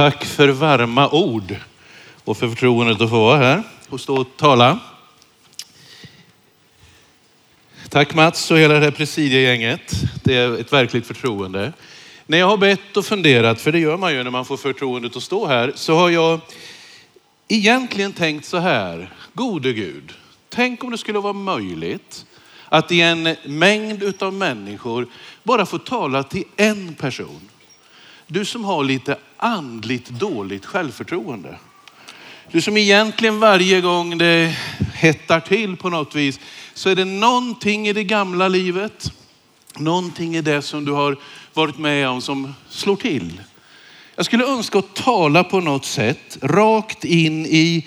Tack för varma ord och för förtroendet att få vara här och stå och tala. Tack Mats och hela det här presidiegänget. Det är ett verkligt förtroende. När jag har bett och funderat, för det gör man ju när man får förtroendet att stå här, så har jag egentligen tänkt så här. Gode Gud, tänk om det skulle vara möjligt att i en mängd utav människor bara få tala till en person. Du som har lite andligt dåligt självförtroende. Du som egentligen varje gång det hettar till på något vis så är det någonting i det gamla livet, någonting i det som du har varit med om som slår till. Jag skulle önska att tala på något sätt rakt in i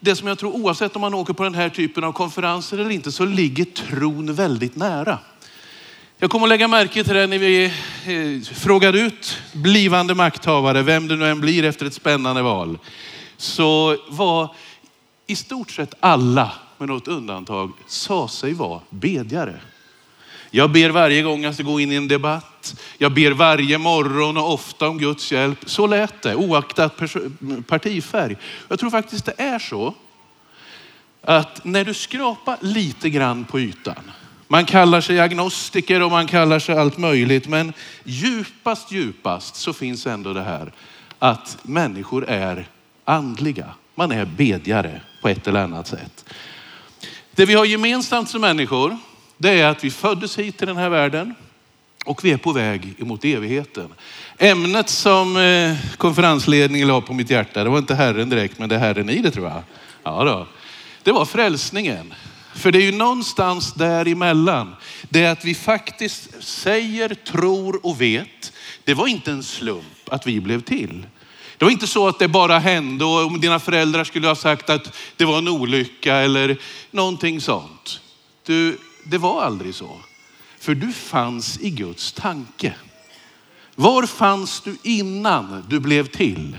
det som jag tror oavsett om man åker på den här typen av konferenser eller inte så ligger tron väldigt nära. Jag kommer att lägga märke till det när vi eh, frågar ut blivande makthavare, vem det nu än blir efter ett spännande val. Så var i stort sett alla, med något undantag, sa sig vara bedjare. Jag ber varje gång jag ska gå in i en debatt. Jag ber varje morgon och ofta om Guds hjälp. Så lät det, oaktat partifärg. Jag tror faktiskt det är så att när du skrapar lite grann på ytan, man kallar sig agnostiker och man kallar sig allt möjligt, men djupast, djupast så finns ändå det här att människor är andliga. Man är bedjare på ett eller annat sätt. Det vi har gemensamt som människor, det är att vi föddes hit till den här världen och vi är på väg emot evigheten. Ämnet som eh, konferensledningen la på mitt hjärta, det var inte Herren direkt, men det är Herren i det tror jag. Ja då. Det var frälsningen. För det är ju någonstans däremellan. Det är att vi faktiskt säger, tror och vet. Det var inte en slump att vi blev till. Det var inte så att det bara hände och om dina föräldrar skulle ha sagt att det var en olycka eller någonting sånt. Du, det var aldrig så. För du fanns i Guds tanke. Var fanns du innan du blev till?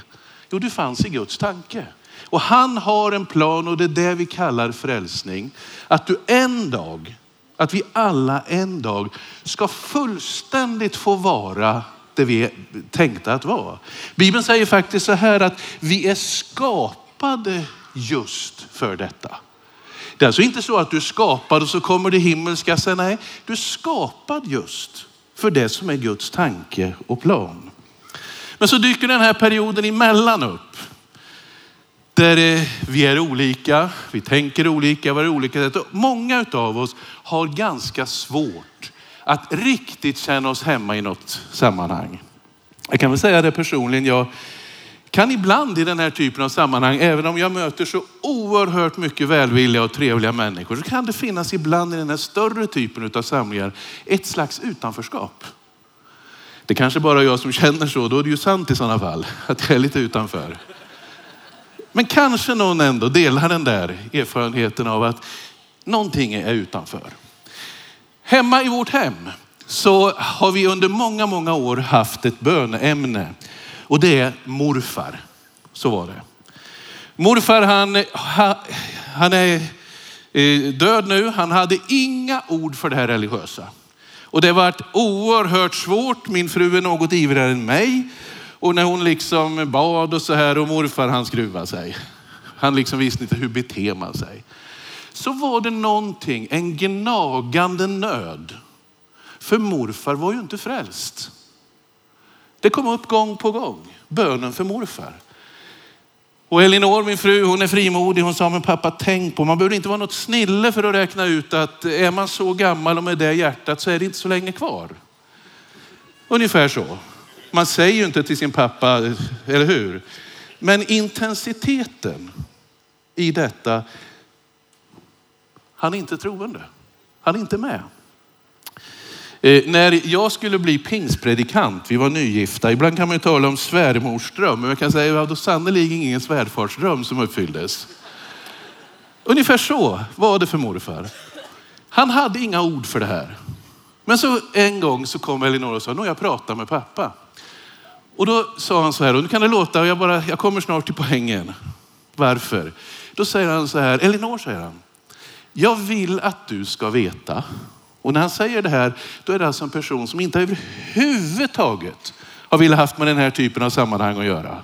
Jo, du fanns i Guds tanke. Och han har en plan och det är det vi kallar frälsning. Att du en dag, att vi alla en dag ska fullständigt få vara det vi är tänkta att vara. Bibeln säger faktiskt så här att vi är skapade just för detta. Det är alltså inte så att du är skapad och så kommer det himmelska sen. Nej, du är skapad just för det som är Guds tanke och plan. Men så dyker den här perioden emellan upp. Där vi är olika, vi tänker olika, vi är olika sätt. Många av oss har ganska svårt att riktigt känna oss hemma i något sammanhang. Jag kan väl säga det personligen, jag kan ibland i den här typen av sammanhang, även om jag möter så oerhört mycket välvilliga och trevliga människor, så kan det finnas ibland i den här större typen av samlingar ett slags utanförskap. Det kanske bara jag som känner så, då är det ju sant i sådana fall, att jag är lite utanför. Men kanske någon ändå delar den där erfarenheten av att någonting är utanför. Hemma i vårt hem så har vi under många, många år haft ett bönämne och det är morfar. Så var det. Morfar han, han är eh, död nu. Han hade inga ord för det här religiösa. Och det varit oerhört svårt. Min fru är något ivrigare än mig. Och när hon liksom bad och så här och morfar han skruvade sig. Han liksom visste inte hur beter man sig. Så var det någonting, en gnagande nöd. För morfar var ju inte frälst. Det kom upp gång på gång, bönen för morfar. Och Elinor, min fru, hon är frimodig. Hon sa, men pappa tänk på, man behöver inte vara något snille för att räkna ut att är man så gammal och med det hjärtat så är det inte så länge kvar. Ungefär så. Man säger ju inte till sin pappa, eller hur? Men intensiteten i detta, han är inte troende. Han är inte med. Eh, när jag skulle bli pingstpredikant, vi var nygifta, ibland kan man ju tala om svärmorsdröm, men jag kan säga att det sannerligen ingen svärfarsdröm som uppfylldes. Ungefär så var det för morfar. Han hade inga ord för det här. Men så en gång så kom Elinor och sa, nu jag pratar med pappa. Och då sa han så här, och nu kan det låta, och jag, bara, jag kommer snart till poängen. Varför? Då säger han så här, Elinor säger han, jag vill att du ska veta. Och när han säger det här, då är det alltså en person som inte överhuvudtaget har velat haft med den här typen av sammanhang att göra.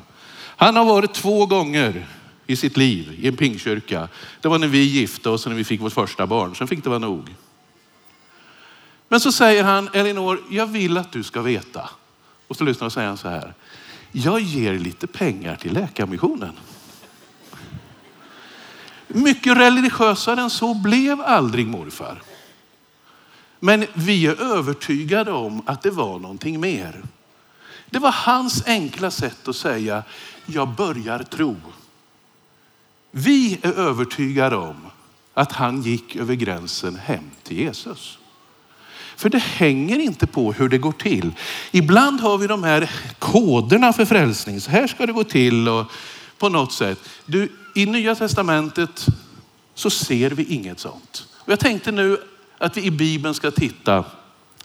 Han har varit två gånger i sitt liv i en pingkyrka. Det var när vi gifte oss och när vi fick vårt första barn. Sen fick det vara nog. Men så säger han, Elinor, jag vill att du ska veta. Och så lyssnar och säger han så här. Jag ger lite pengar till Läkarmissionen. Mycket religiösare än så blev aldrig morfar. Men vi är övertygade om att det var någonting mer. Det var hans enkla sätt att säga, jag börjar tro. Vi är övertygade om att han gick över gränsen hem till Jesus. För det hänger inte på hur det går till. Ibland har vi de här koderna för frälsning. Så här ska det gå till och på något sätt. Du, I Nya Testamentet så ser vi inget sånt. Och jag tänkte nu att vi i Bibeln ska titta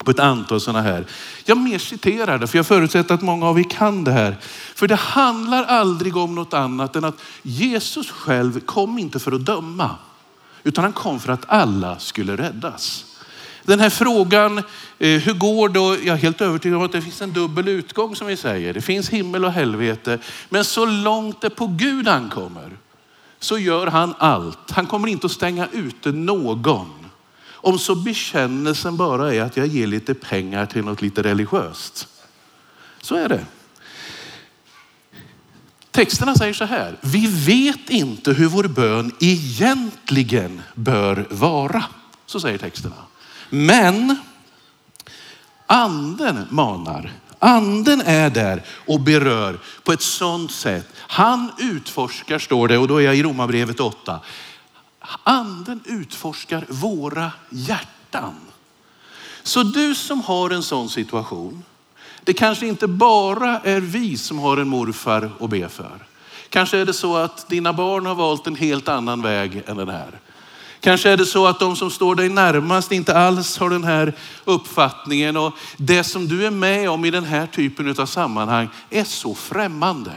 på ett antal sådana här. Jag mer citerar det, för jag förutsätter att många av er kan det här. För det handlar aldrig om något annat än att Jesus själv kom inte för att döma, utan han kom för att alla skulle räddas. Den här frågan, eh, hur går det? Jag är helt övertygad om att det finns en dubbel utgång som vi säger. Det finns himmel och helvete. Men så långt det på Gud ankommer så gör han allt. Han kommer inte att stänga ute någon. Om så bekännelsen bara är att jag ger lite pengar till något lite religiöst. Så är det. Texterna säger så här. Vi vet inte hur vår bön egentligen bör vara. Så säger texterna. Men anden manar. Anden är där och berör på ett sådant sätt. Han utforskar, står det, och då är jag i Romarbrevet 8. Anden utforskar våra hjärtan. Så du som har en sån situation, det kanske inte bara är vi som har en morfar att be för. Kanske är det så att dina barn har valt en helt annan väg än den här. Kanske är det så att de som står dig närmast inte alls har den här uppfattningen och det som du är med om i den här typen av sammanhang är så främmande.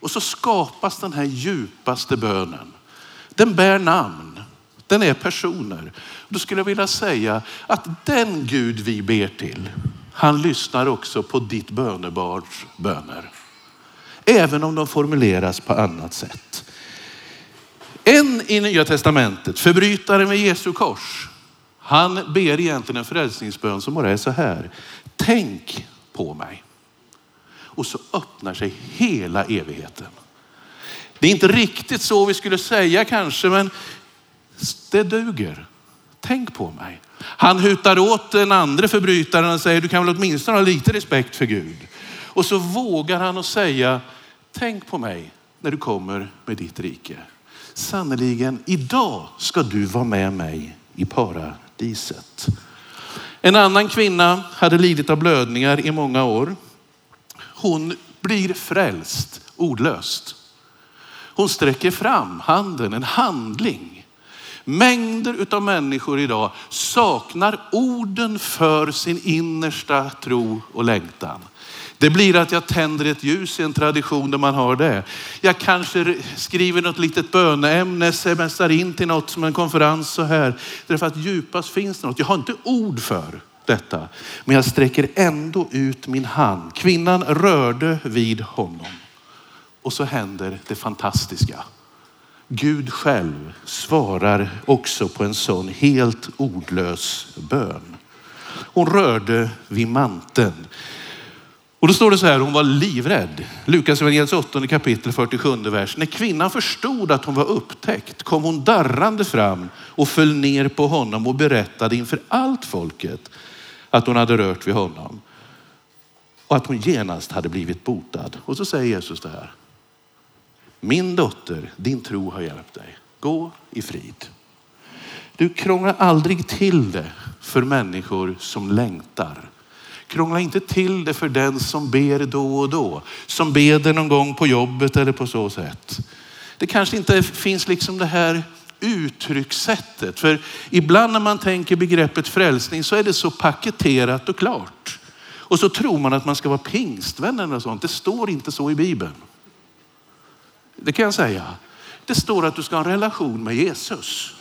Och så skapas den här djupaste bönen. Den bär namn. Den är personer. Då skulle jag vilja säga att den Gud vi ber till, han lyssnar också på ditt bönebarns böner. Även om de formuleras på annat sätt. En i Nya Testamentet, förbrytaren med Jesu kors, han ber egentligen en frälsningsbön som bara är så här. Tänk på mig. Och så öppnar sig hela evigheten. Det är inte riktigt så vi skulle säga kanske, men det duger. Tänk på mig. Han hutar åt den andra förbrytaren och säger, du kan väl åtminstone ha lite respekt för Gud. Och så vågar han att säga, tänk på mig när du kommer med ditt rike. Sannerligen, idag ska du vara med mig i paradiset. En annan kvinna hade lidit av blödningar i många år. Hon blir frälst ordlöst. Hon sträcker fram handen, en handling. Mängder av människor idag saknar orden för sin innersta tro och längtan. Det blir att jag tänder ett ljus i en tradition där man har det. Jag kanske skriver något litet böneämne, smsar in till något som en konferens så här. Därför att djupast finns det något. Jag har inte ord för detta, men jag sträcker ändå ut min hand. Kvinnan rörde vid honom. Och så händer det fantastiska. Gud själv svarar också på en sån helt ordlös bön. Hon rörde vid manteln. Och då står det så här, hon var livrädd. Lukas evangeliets 8 kapitel 47 vers. När kvinnan förstod att hon var upptäckt kom hon darrande fram och föll ner på honom och berättade inför allt folket att hon hade rört vid honom. Och att hon genast hade blivit botad. Och så säger Jesus det här. Min dotter, din tro har hjälpt dig. Gå i frid. Du krånglar aldrig till det för människor som längtar. Krångla inte till det för den som ber då och då. Som ber någon gång på jobbet eller på så sätt. Det kanske inte finns liksom det här uttryckssättet. För ibland när man tänker begreppet frälsning så är det så paketerat och klart. Och så tror man att man ska vara pingstvän eller sånt. Det står inte så i Bibeln. Det kan jag säga. Det står att du ska ha en relation med Jesus.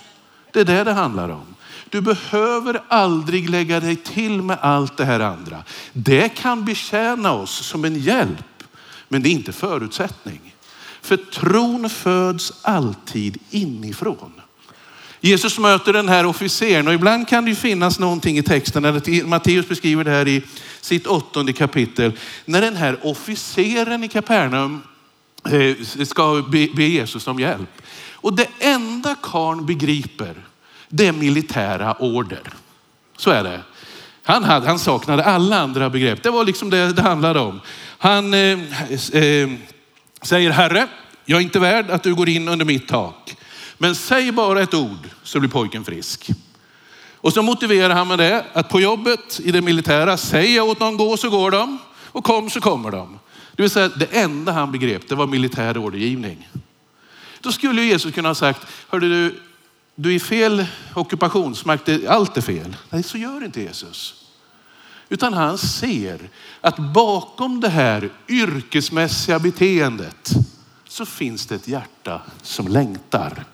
Det är det det handlar om. Du behöver aldrig lägga dig till med allt det här andra. Det kan betjäna oss som en hjälp, men det är inte förutsättning. För tron föds alltid inifrån. Jesus möter den här officeren och ibland kan det finnas någonting i texten, eller Matteus beskriver det här i sitt åttonde kapitel, när den här officeren i Kapernaum eh, ska be Jesus om hjälp. Och det enda karn begriper, det är militära order. Så är det. Han, hade, han saknade alla andra begrepp. Det var liksom det det handlade om. Han eh, eh, säger, Herre, jag är inte värd att du går in under mitt tak. Men säg bara ett ord så blir pojken frisk. Och så motiverar han med det att på jobbet i det militära, säger jag åt någon gå så går de och kom så kommer de. Det vill säga det enda han begrep det var militär ordergivning. Då skulle Jesus kunna ha sagt, hörde du, du är fel ockupationsmakt, allt är fel. Nej, så gör inte Jesus. Utan han ser att bakom det här yrkesmässiga beteendet så finns det ett hjärta som längtar.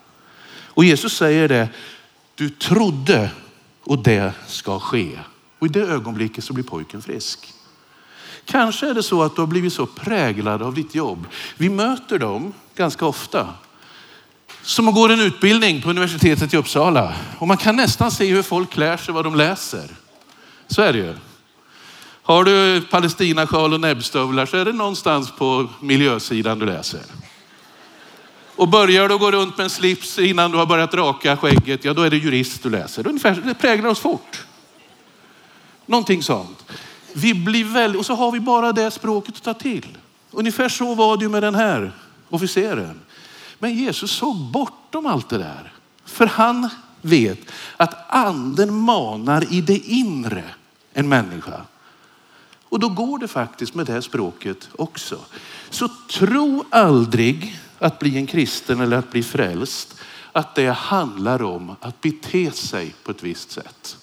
Och Jesus säger det, du trodde och det ska ske. Och i det ögonblicket så blir pojken frisk. Kanske är det så att du har blivit så präglad av ditt jobb. Vi möter dem ganska ofta. Som går en utbildning på universitetet i Uppsala. Och man kan nästan se hur folk klär sig, vad de läser. Så är det ju. Har du palestinasjal och näbbstövlar så är det någonstans på miljösidan du läser. Och börjar du gå runt med en slips innan du har börjat raka skägget, ja då är det jurist du läser. Ungefär, det präglar oss fort. Någonting sånt. Vi blir väldigt, och så har vi bara det språket att ta till. Ungefär så var det ju med den här officeren. Men Jesus såg bortom allt det där. För han vet att anden manar i det inre en människa. Och då går det faktiskt med det språket också. Så tro aldrig att bli en kristen eller att bli frälst, att det handlar om att bete sig på ett visst sätt.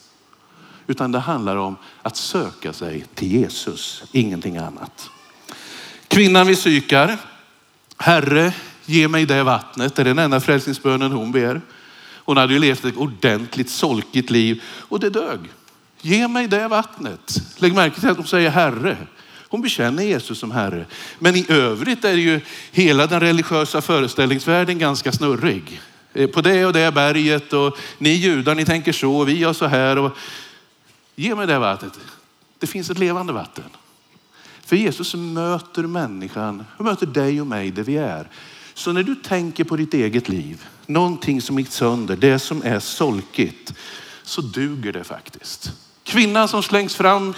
Utan det handlar om att söka sig till Jesus, ingenting annat. Kvinnan vid Sykar, Herre ge mig det vattnet, det är den enda frälsningsbönen hon ber. Hon hade ju levt ett ordentligt solkigt liv och det dög. Ge mig det vattnet. Lägg märke till att hon säger Herre. Hon bekänner Jesus som Herre. Men i övrigt är ju hela den religiösa föreställningsvärlden ganska snurrig. Eh, på det och det berget och ni judar ni tänker så och vi gör så här. Och... Ge mig det vattnet. Det finns ett levande vatten. För Jesus möter människan, möter dig och mig där vi är. Så när du tänker på ditt eget liv, någonting som gick sönder, det som är solkigt, så duger det faktiskt. Kvinnan som slängs fram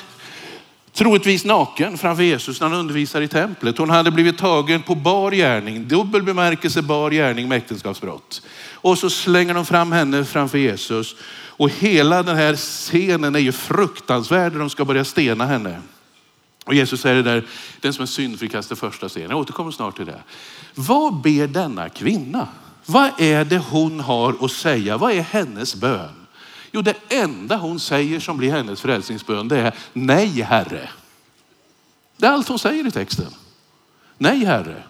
troligtvis naken framför Jesus när han undervisar i templet. Hon hade blivit tagen på bar gärning, dubbel bemärkelse bar gärning med äktenskapsbrott. Och så slänger de fram henne framför Jesus. Och hela den här scenen är ju fruktansvärd. när De ska börja stena henne. Och Jesus säger det där, den som är syndfri kastar första stenen. Jag återkommer snart till det. Vad ber denna kvinna? Vad är det hon har att säga? Vad är hennes bön? Jo, det enda hon säger som blir hennes frälsningsbön, det är nej Herre. Det är allt hon säger i texten. Nej Herre.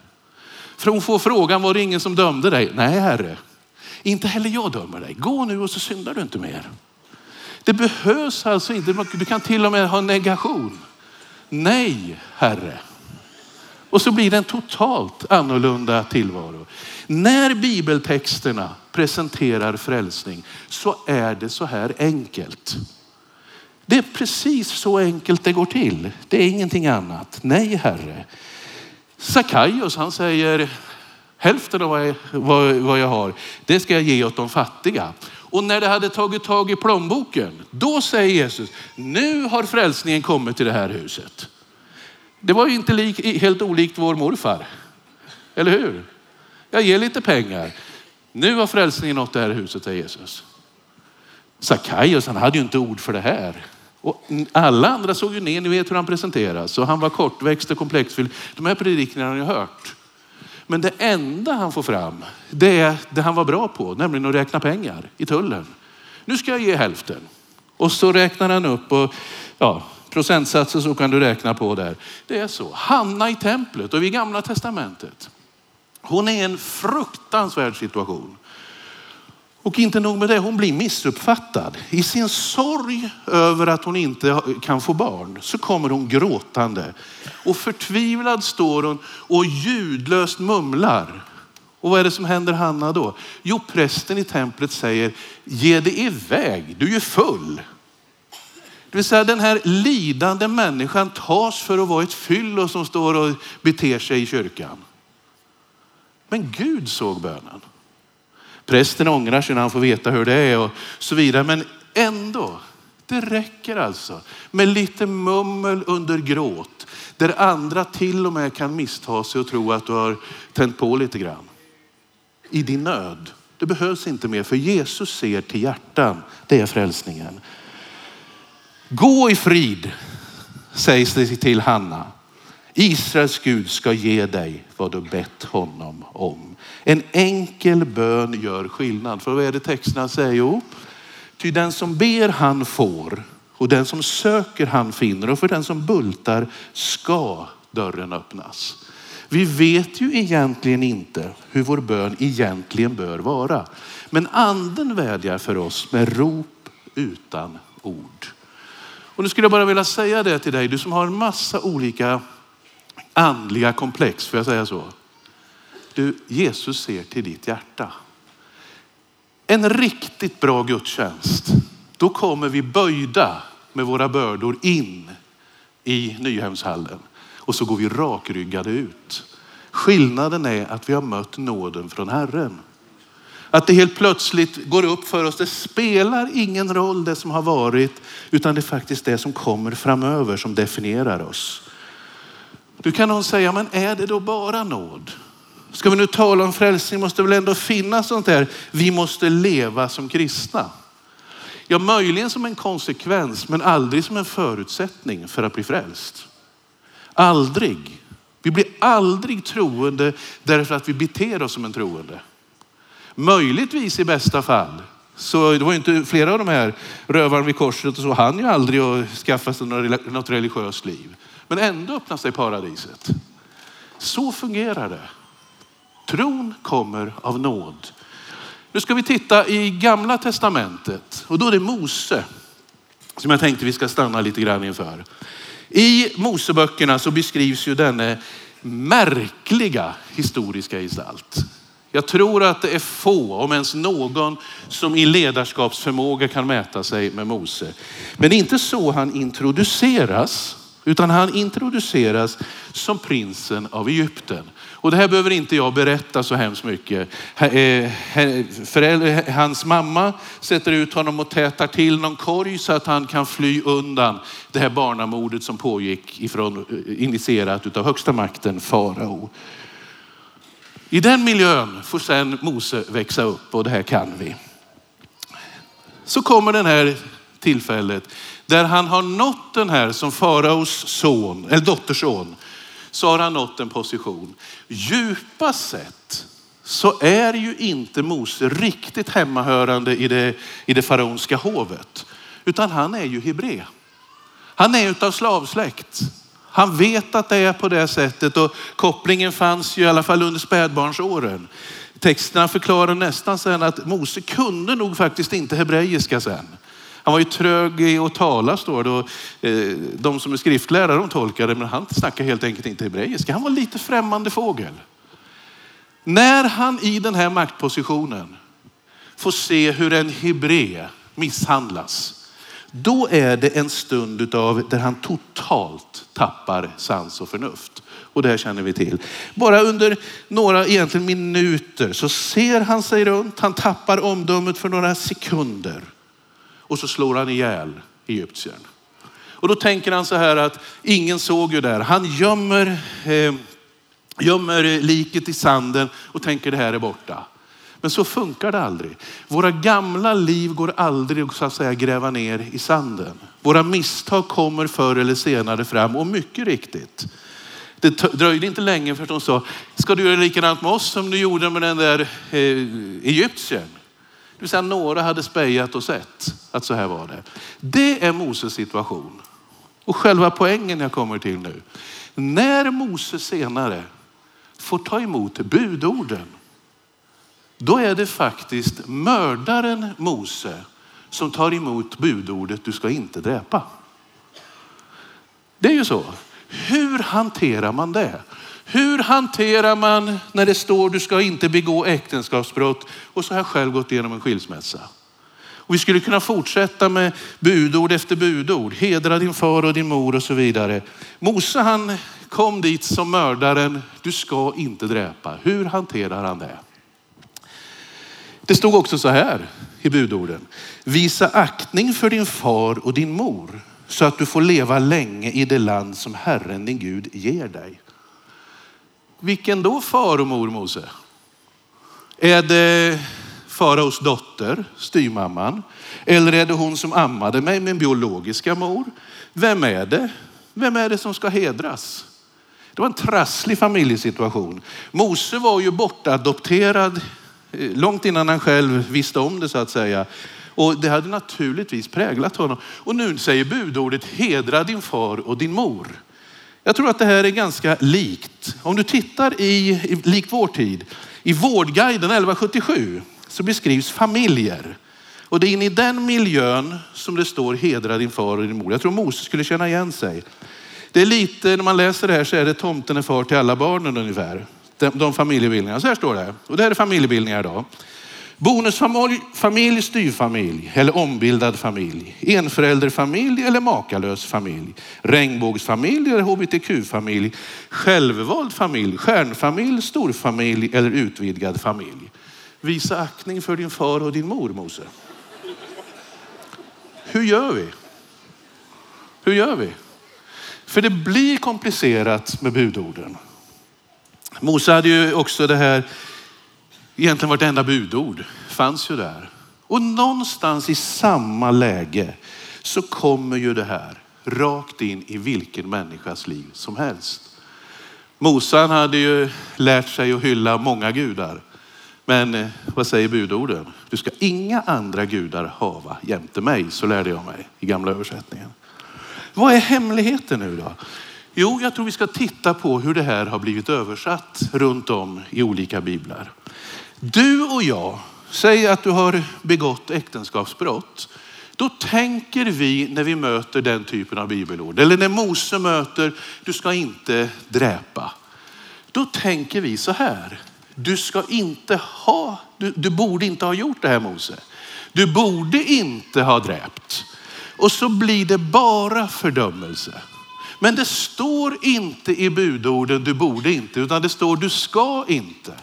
För hon får frågan, var det ingen som dömde dig? Nej Herre. Inte heller jag dömer dig. Gå nu och så syndar du inte mer. Det behövs alltså inte, du kan till och med ha negation. Nej Herre. Och så blir det en totalt annorlunda tillvaro. När bibeltexterna presenterar frälsning så är det så här enkelt. Det är precis så enkelt det går till. Det är ingenting annat. Nej Herre. Sackaios han säger hälften av vad jag, vad, vad jag har, det ska jag ge åt de fattiga. Och när det hade tagit tag i plånboken, då säger Jesus, nu har frälsningen kommit till det här huset. Det var ju inte lik, helt olikt vår morfar. Eller hur? Jag ger lite pengar. Nu har frälsningen nått det här huset, säger Jesus. Sackaios, han hade ju inte ord för det här. Och alla andra såg ju ner, ni vet hur han presenteras. Och han var kortväxt och komplexfylld. De här predikningarna har ni hört. Men det enda han får fram, det är det han var bra på, nämligen att räkna pengar i tullen. Nu ska jag ge hälften. Och så räknar han upp och ja, procentsatser så kan du räkna på där. Det är så. Hanna i templet och i gamla testamentet. Hon är i en fruktansvärd situation. Och inte nog med det, hon blir missuppfattad. I sin sorg över att hon inte kan få barn så kommer hon gråtande. Och förtvivlad står hon och ljudlöst mumlar. Och vad är det som händer Hanna då? Jo, prästen i templet säger, ge dig iväg, du är ju full. Det vill säga den här lidande människan tas för att vara ett fyllo som står och beter sig i kyrkan. Men Gud såg bönen. Prästen ångrar sig när han får veta hur det är och så vidare. Men ändå, det räcker alltså med lite mummel under gråt. Där andra till och med kan missta sig och tro att du har tänt på lite grann. I din nöd. Det behövs inte mer för Jesus ser till hjärtan. Det är frälsningen. Gå i frid, sägs det till Hanna. Israels Gud ska ge dig vad du bett honom om. En enkel bön gör skillnad. För vad är det texterna säger? Jo, ty den som ber han får och den som söker han finner och för den som bultar ska dörren öppnas. Vi vet ju egentligen inte hur vår bön egentligen bör vara. Men anden vädjar för oss med rop utan ord. Och nu skulle jag bara vilja säga det till dig, du som har en massa olika andliga komplex, får jag säga så? Du, Jesus ser till ditt hjärta. En riktigt bra gudstjänst, då kommer vi böjda med våra bördor in i Nyhemshallen och så går vi rakryggade ut. Skillnaden är att vi har mött nåden från Herren. Att det helt plötsligt går upp för oss. Det spelar ingen roll det som har varit, utan det är faktiskt det som kommer framöver som definierar oss. Du kan någon säga, men är det då bara nåd? Ska vi nu tala om frälsning måste det väl ändå finnas sånt där. Vi måste leva som kristna. Ja, möjligen som en konsekvens, men aldrig som en förutsättning för att bli frälst. Aldrig. Vi blir aldrig troende därför att vi beter oss som en troende. Möjligtvis i bästa fall. Så det var ju inte flera av de här rövarna vid korset och så han ju aldrig att skaffa sig något religiöst liv. Men ändå öppnar sig paradiset. Så fungerar det. Tron kommer av nåd. Nu ska vi titta i gamla testamentet och då är det Mose som jag tänkte vi ska stanna lite grann inför. I Moseböckerna så beskrivs ju denne märkliga historiska gestalt. Jag tror att det är få, om ens någon, som i ledarskapsförmåga kan mäta sig med Mose. Men det är inte så han introduceras, utan han introduceras som prinsen av Egypten. Och det här behöver inte jag berätta så hemskt mycket. Hans mamma sätter ut honom och tätar till någon korg så att han kan fly undan det här barnamordet som pågick ifrån, initierat av högsta makten farao. I den miljön får sen Mose växa upp och det här kan vi. Så kommer den här tillfället där han har nått den här som faraos son, eller dotterson, så har han nått en position. Djupast sett så är ju inte Mose riktigt hemmahörande i det, i det faraonska hovet, utan han är ju hebré. Han är utav slavsläkt. Han vet att det är på det sättet och kopplingen fanns ju i alla fall under spädbarnsåren. Texterna förklarar nästan sen att Mose kunde nog faktiskt inte hebreiska sen. Han var ju trög i att tala står det. Och, eh, de som är skriftlärare de tolkade men han snackade helt enkelt inte hebreiska. Han var lite främmande fågel. När han i den här maktpositionen får se hur en hebré misshandlas då är det en stund utav där han totalt tappar sans och förnuft. Och det här känner vi till. Bara under några egentligen minuter så ser han sig runt. Han tappar omdömet för några sekunder. Och så slår han ihjäl egyptiern. Och då tänker han så här att ingen såg ju där. Han gömmer, eh, gömmer liket i sanden och tänker det här är borta. Men så funkar det aldrig. Våra gamla liv går aldrig att så att säga gräva ner i sanden. Våra misstag kommer förr eller senare fram och mycket riktigt. Det dröjde inte länge för att de sa, ska du göra likadant med oss som du gjorde med den där eh, egyptiern? Det vill säga några hade spejat och sett att så här var det. Det är Moses situation. Och själva poängen jag kommer till nu. När Moses senare får ta emot budorden då är det faktiskt mördaren Mose som tar emot budordet du ska inte dräpa. Det är ju så. Hur hanterar man det? Hur hanterar man när det står du ska inte begå äktenskapsbrott och så har jag själv gått igenom en skilsmässa. Och vi skulle kunna fortsätta med budord efter budord. Hedra din far och din mor och så vidare. Mose han kom dit som mördaren. Du ska inte dräpa. Hur hanterar han det? Det stod också så här i budorden. Visa aktning för din far och din mor så att du får leva länge i det land som Herren din Gud ger dig. Vilken då far och mor Mose? Är det faraos dotter, styrmamman? Eller är det hon som ammade mig, min biologiska mor? Vem är det? Vem är det som ska hedras? Det var en trasslig familjesituation. Mose var ju bortadopterad eh, långt innan han själv visste om det så att säga. Och det hade naturligtvis präglat honom. Och nu säger budordet hedra din far och din mor. Jag tror att det här är ganska likt. Om du tittar i, i likt vår tid, i Vårdguiden 1177 så beskrivs familjer. Och det är in i den miljön som det står hedra din far och din mor. Jag tror Moses skulle känna igen sig. Det är lite, när man läser det här så är det tomten är far till alla barnen ungefär. De, de familjebildningarna. Så här står det. Och det här är familjebildningar idag. Bonusfamilj, familj, styrfamilj eller ombildad familj. Enförälderfamilj eller makalös familj. Regnbågsfamilj eller hbtq-familj. Självvald familj, stjärnfamilj, storfamilj eller utvidgad familj. Visa aktning för din far och din mor, Mose. Hur gör vi? Hur gör vi? För det blir komplicerat med budorden. Mose hade ju också det här Egentligen vartenda budord fanns ju där. Och någonstans i samma läge så kommer ju det här rakt in i vilken människas liv som helst. Mosan hade ju lärt sig att hylla många gudar. Men eh, vad säger budorden? Du ska inga andra gudar hava jämte mig, så lärde jag mig i gamla översättningen. Vad är hemligheten nu då? Jo, jag tror vi ska titta på hur det här har blivit översatt runt om i olika biblar. Du och jag, säg att du har begått äktenskapsbrott. Då tänker vi när vi möter den typen av bibelord, eller när Mose möter, du ska inte dräpa. Då tänker vi så här, du ska inte ha, du, du borde inte ha gjort det här Mose. Du borde inte ha dräpt. Och så blir det bara fördömelse. Men det står inte i budorden du borde inte, utan det står du ska inte.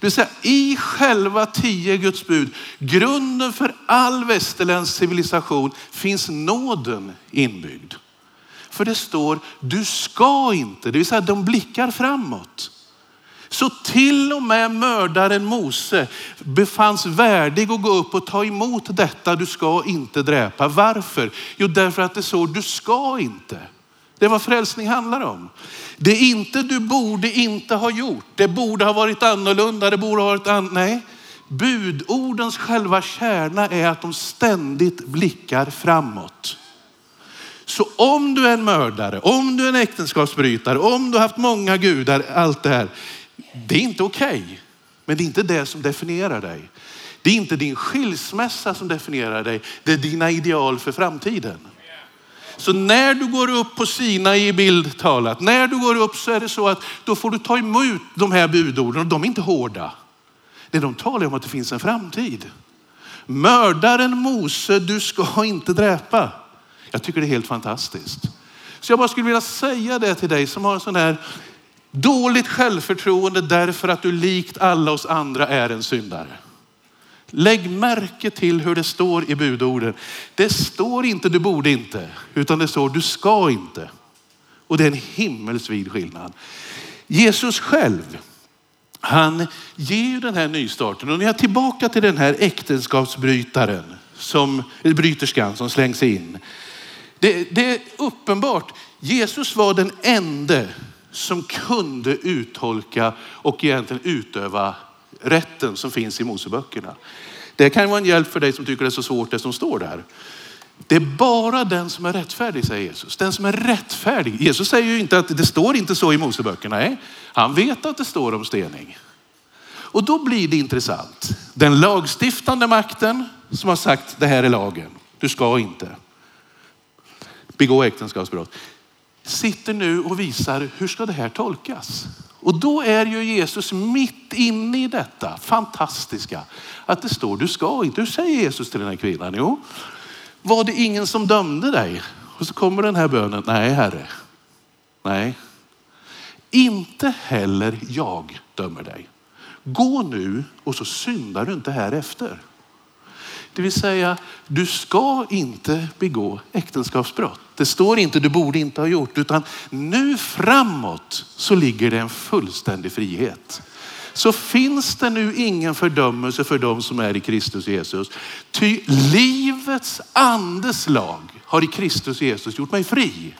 Det vill säga i själva tio Guds bud, grunden för all västerländsk civilisation finns nåden inbyggd. För det står, du ska inte, det vill säga de blickar framåt. Så till och med mördaren Mose befanns värdig att gå upp och ta emot detta, du ska inte dräpa. Varför? Jo, därför att det står, du ska inte. Det är vad frälsning handlar om. Det är inte du borde inte ha gjort. Det borde ha varit annorlunda. Det borde ha varit an... Nej, budordens själva kärna är att de ständigt blickar framåt. Så om du är en mördare, om du är en äktenskapsbrytare, om du har haft många gudar, allt det här. Det är inte okej. Okay, men det är inte det som definierar dig. Det är inte din skilsmässa som definierar dig. Det är dina ideal för framtiden. Så när du går upp på Sina i bild talat, när du går upp så är det så att då får du ta emot de här budorden och de är inte hårda. Det de talar om att det finns en framtid. Mördaren Mose, du ska inte dräpa. Jag tycker det är helt fantastiskt. Så jag bara skulle vilja säga det till dig som har en sån här dåligt självförtroende därför att du likt alla oss andra är en syndare. Lägg märke till hur det står i budorden. Det står inte du borde inte, utan det står du ska inte. Och det är en himmelsvid skillnad. Jesus själv, han ger ju den här nystarten. Och när jag är tillbaka till den här äktenskapsbrytaren, som, bryterskan som slängs in. Det, det är uppenbart, Jesus var den ende som kunde uttolka och egentligen utöva rätten som finns i Moseböckerna. Det kan vara en hjälp för dig som tycker det är så svårt det som står där. Det är bara den som är rättfärdig, säger Jesus. Den som är rättfärdig. Jesus säger ju inte att det står inte så i Moseböckerna. Nej, han vet att det står om stening. Och då blir det intressant. Den lagstiftande makten som har sagt det här är lagen. Du ska inte begå äktenskapsbrott. Sitter nu och visar hur ska det här tolkas? Och då är ju Jesus mitt inne i detta fantastiska. Att det står du ska inte. Hur säger Jesus till den här kvinnan? Jo, var det ingen som dömde dig? Och så kommer den här bönen. Nej, Herre. Nej. Inte heller jag dömer dig. Gå nu och så syndar du inte här efter. Det vill säga, du ska inte begå äktenskapsbrott. Det står inte du borde inte ha gjort, utan nu framåt så ligger det en fullständig frihet. Så finns det nu ingen fördömelse för dem som är i Kristus Jesus. Ty livets andes lag har i Kristus Jesus gjort mig fri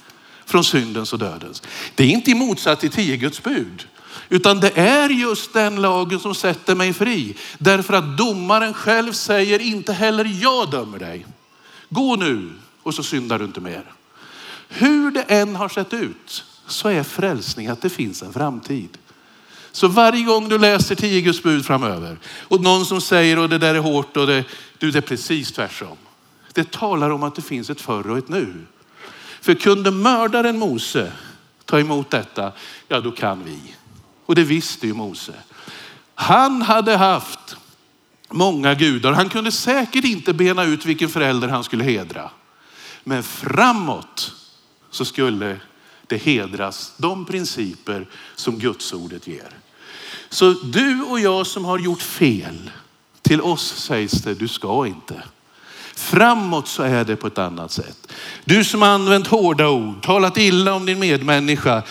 från syndens och dödens. Det är inte i motsats till tio Guds bud. Utan det är just den lagen som sätter mig fri. Därför att domaren själv säger inte heller jag dömer dig. Gå nu och så syndar du inte mer. Hur det än har sett ut så är frälsning att det finns en framtid. Så varje gång du läser tio Guds bud framöver och någon som säger och det där är hårt och det, du, det är precis tvärtom. Det talar om att det finns ett förr och ett nu. För kunde mördaren Mose ta emot detta, ja då kan vi. Och det visste ju Mose. Han hade haft många gudar. Han kunde säkert inte bena ut vilken förälder han skulle hedra. Men framåt så skulle det hedras de principer som Gudsordet ger. Så du och jag som har gjort fel, till oss sägs det du ska inte. Framåt så är det på ett annat sätt. Du som har använt hårda ord, talat illa om din medmänniska,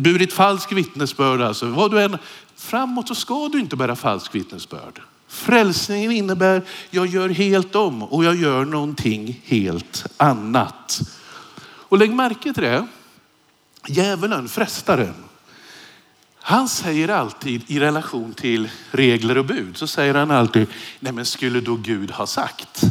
burit falsk vittnesbörd. Alltså, vad du än, framåt så ska du inte bära falsk vittnesbörd. Frälsningen innebär, jag gör helt om och jag gör någonting helt annat. Och lägg märke till det. Djävulen, frestaren, han säger alltid i relation till regler och bud så säger han alltid, nej men skulle då Gud ha sagt?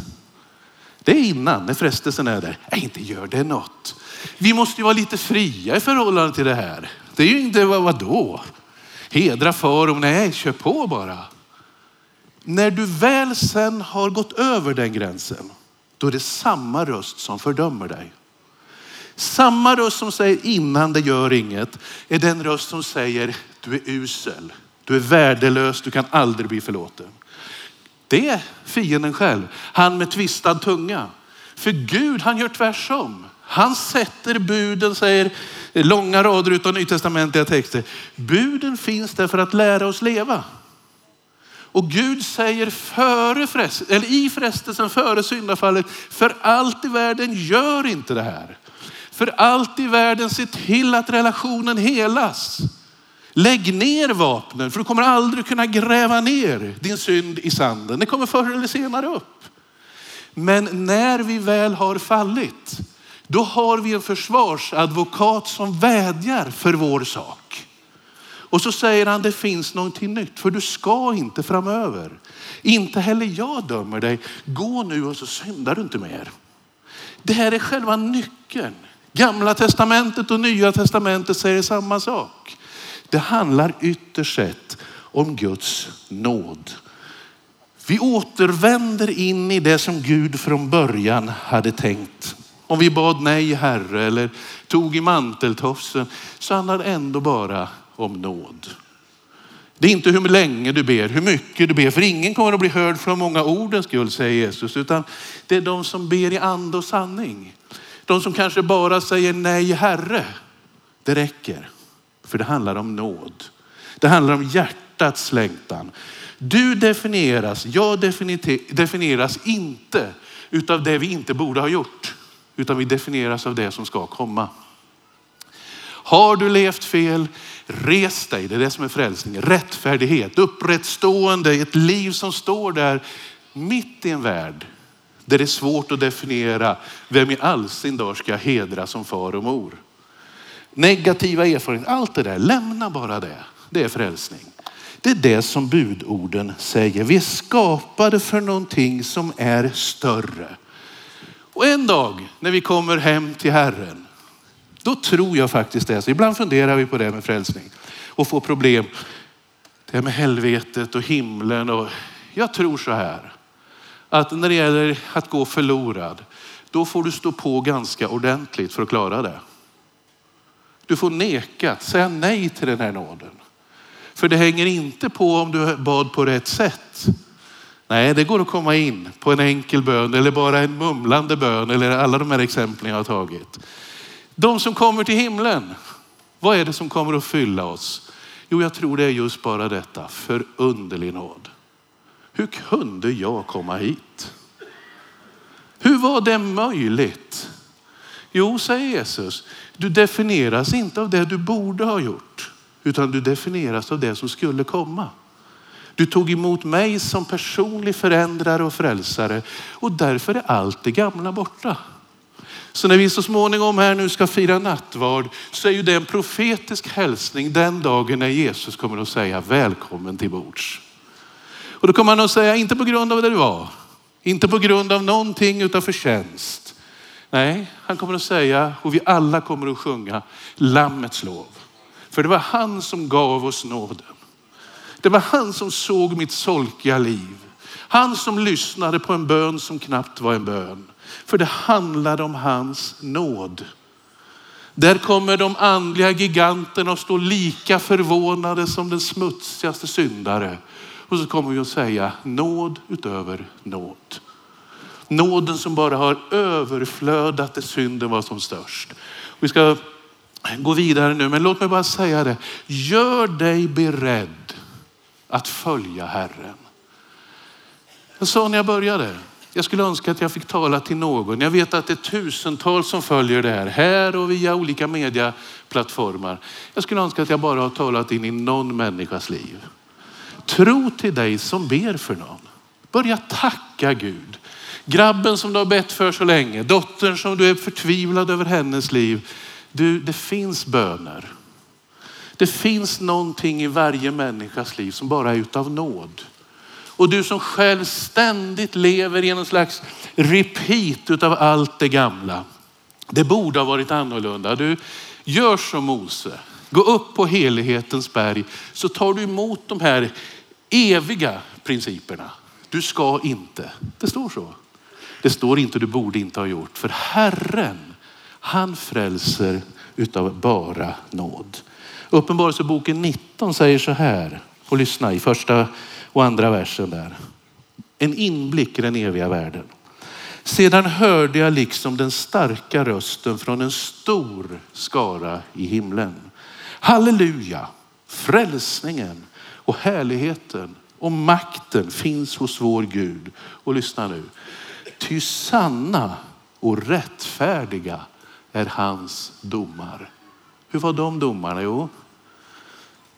Det är innan, när frestelsen är där. Nej, inte gör det något. Vi måste ju vara lite fria i förhållande till det här. Det är ju inte, vadå? Hedra far och nej, kör på bara. När du väl sen har gått över den gränsen, då är det samma röst som fördömer dig. Samma röst som säger innan det gör inget är den röst som säger du är usel, du är värdelös, du kan aldrig bli förlåten. Det är fienden själv. Han med tvistad tunga. För Gud, han gör tvärsom. Han sätter buden, säger långa rader utav nytestamentliga texter. Buden finns där för att lära oss leva. Och Gud säger före frest, eller i frestelsen före syndafallet, för allt i världen gör inte det här. För allt i världen se till att relationen helas. Lägg ner vapnen för du kommer aldrig kunna gräva ner din synd i sanden. Det kommer förr eller senare upp. Men när vi väl har fallit, då har vi en försvarsadvokat som vädjar för vår sak. Och så säger han, det finns någonting nytt, för du ska inte framöver. Inte heller jag dömer dig. Gå nu och så syndar du inte mer. Det här är själva nyckeln. Gamla testamentet och nya testamentet säger samma sak. Det handlar ytterst sett om Guds nåd. Vi återvänder in i det som Gud från början hade tänkt. Om vi bad nej Herre eller tog i manteltofsen så handlar det ändå bara om nåd. Det är inte hur länge du ber, hur mycket du ber, för ingen kommer att bli hörd från många ordens skull, säger Jesus, utan det är de som ber i ande och sanning. De som kanske bara säger nej Herre, det räcker. För det handlar om nåd. Det handlar om hjärtats längtan. Du definieras, jag definieras inte utav det vi inte borde ha gjort, utan vi definieras av det som ska komma. Har du levt fel, res dig. Det är det som är frälsning. Rättfärdighet, upprättstående, ett liv som står där mitt i en värld där det är svårt att definiera vem i all sin dag ska jag hedra som far och mor negativa erfarenheter, allt det där, lämna bara det. Det är frälsning. Det är det som budorden säger. Vi är skapade för någonting som är större. Och en dag när vi kommer hem till Herren, då tror jag faktiskt det. Så ibland funderar vi på det med frälsning och får problem. det här med helvetet och himlen. Och jag tror så här, att när det gäller att gå förlorad, då får du stå på ganska ordentligt för att klara det. Du får neka, säga nej till den här nåden. För det hänger inte på om du bad på rätt sätt. Nej, det går att komma in på en enkel bön eller bara en mumlande bön eller alla de här exemplen jag har tagit. De som kommer till himlen, vad är det som kommer att fylla oss? Jo, jag tror det är just bara detta, förunderlig nåd. Hur kunde jag komma hit? Hur var det möjligt? Jo, säger Jesus, du definieras inte av det du borde ha gjort, utan du definieras av det som skulle komma. Du tog emot mig som personlig förändrare och frälsare och därför är allt det gamla borta. Så när vi så småningom här nu ska fira nattvard så är ju det en profetisk hälsning den dagen när Jesus kommer att säga välkommen till bords. Och då kommer han att säga, inte på grund av det du var, inte på grund av någonting utan förtjänst. Nej, han kommer att säga, och vi alla kommer att sjunga, Lammets lov. För det var han som gav oss nåden. Det var han som såg mitt solkiga liv. Han som lyssnade på en bön som knappt var en bön. För det handlade om hans nåd. Där kommer de andliga giganterna att stå lika förvånade som den smutsigaste syndare. Och så kommer vi att säga nåd utöver nåd. Nåden som bara har överflödat där synden var som störst. Vi ska gå vidare nu, men låt mig bara säga det. Gör dig beredd att följa Herren. Jag sa när jag började, jag skulle önska att jag fick tala till någon. Jag vet att det är tusentals som följer det här, här och via olika mediaplattformar. Jag skulle önska att jag bara har talat in i någon människas liv. Tro till dig som ber för någon. Börja tacka Gud. Grabben som du har bett för så länge, dottern som du är förtvivlad över hennes liv. Du, det finns böner. Det finns någonting i varje människas liv som bara är utav nåd. Och du som själv ständigt lever i en slags repeat utav allt det gamla. Det borde ha varit annorlunda. Du gör som Mose. Gå upp på helighetens berg så tar du emot de här eviga principerna. Du ska inte. Det står så. Det står inte du borde inte ha gjort. För Herren, han frälser utav bara nåd. Uppenbarelseboken 19 säger så här, och lyssna i första och andra versen där. En inblick i den eviga världen. Sedan hörde jag liksom den starka rösten från en stor skara i himlen. Halleluja, frälsningen och härligheten och makten finns hos vår Gud. Och lyssna nu. Ty sanna och rättfärdiga är hans domar. Hur var de domarna? Jo,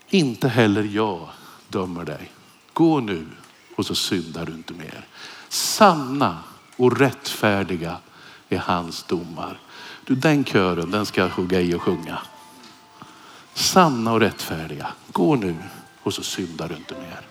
inte heller jag dömer dig. Gå nu och så syndar du inte mer. Sanna och rättfärdiga är hans domar. Du, den kören, den ska jag hugga i och sjunga. Sanna och rättfärdiga. Gå nu och så syndar du inte mer.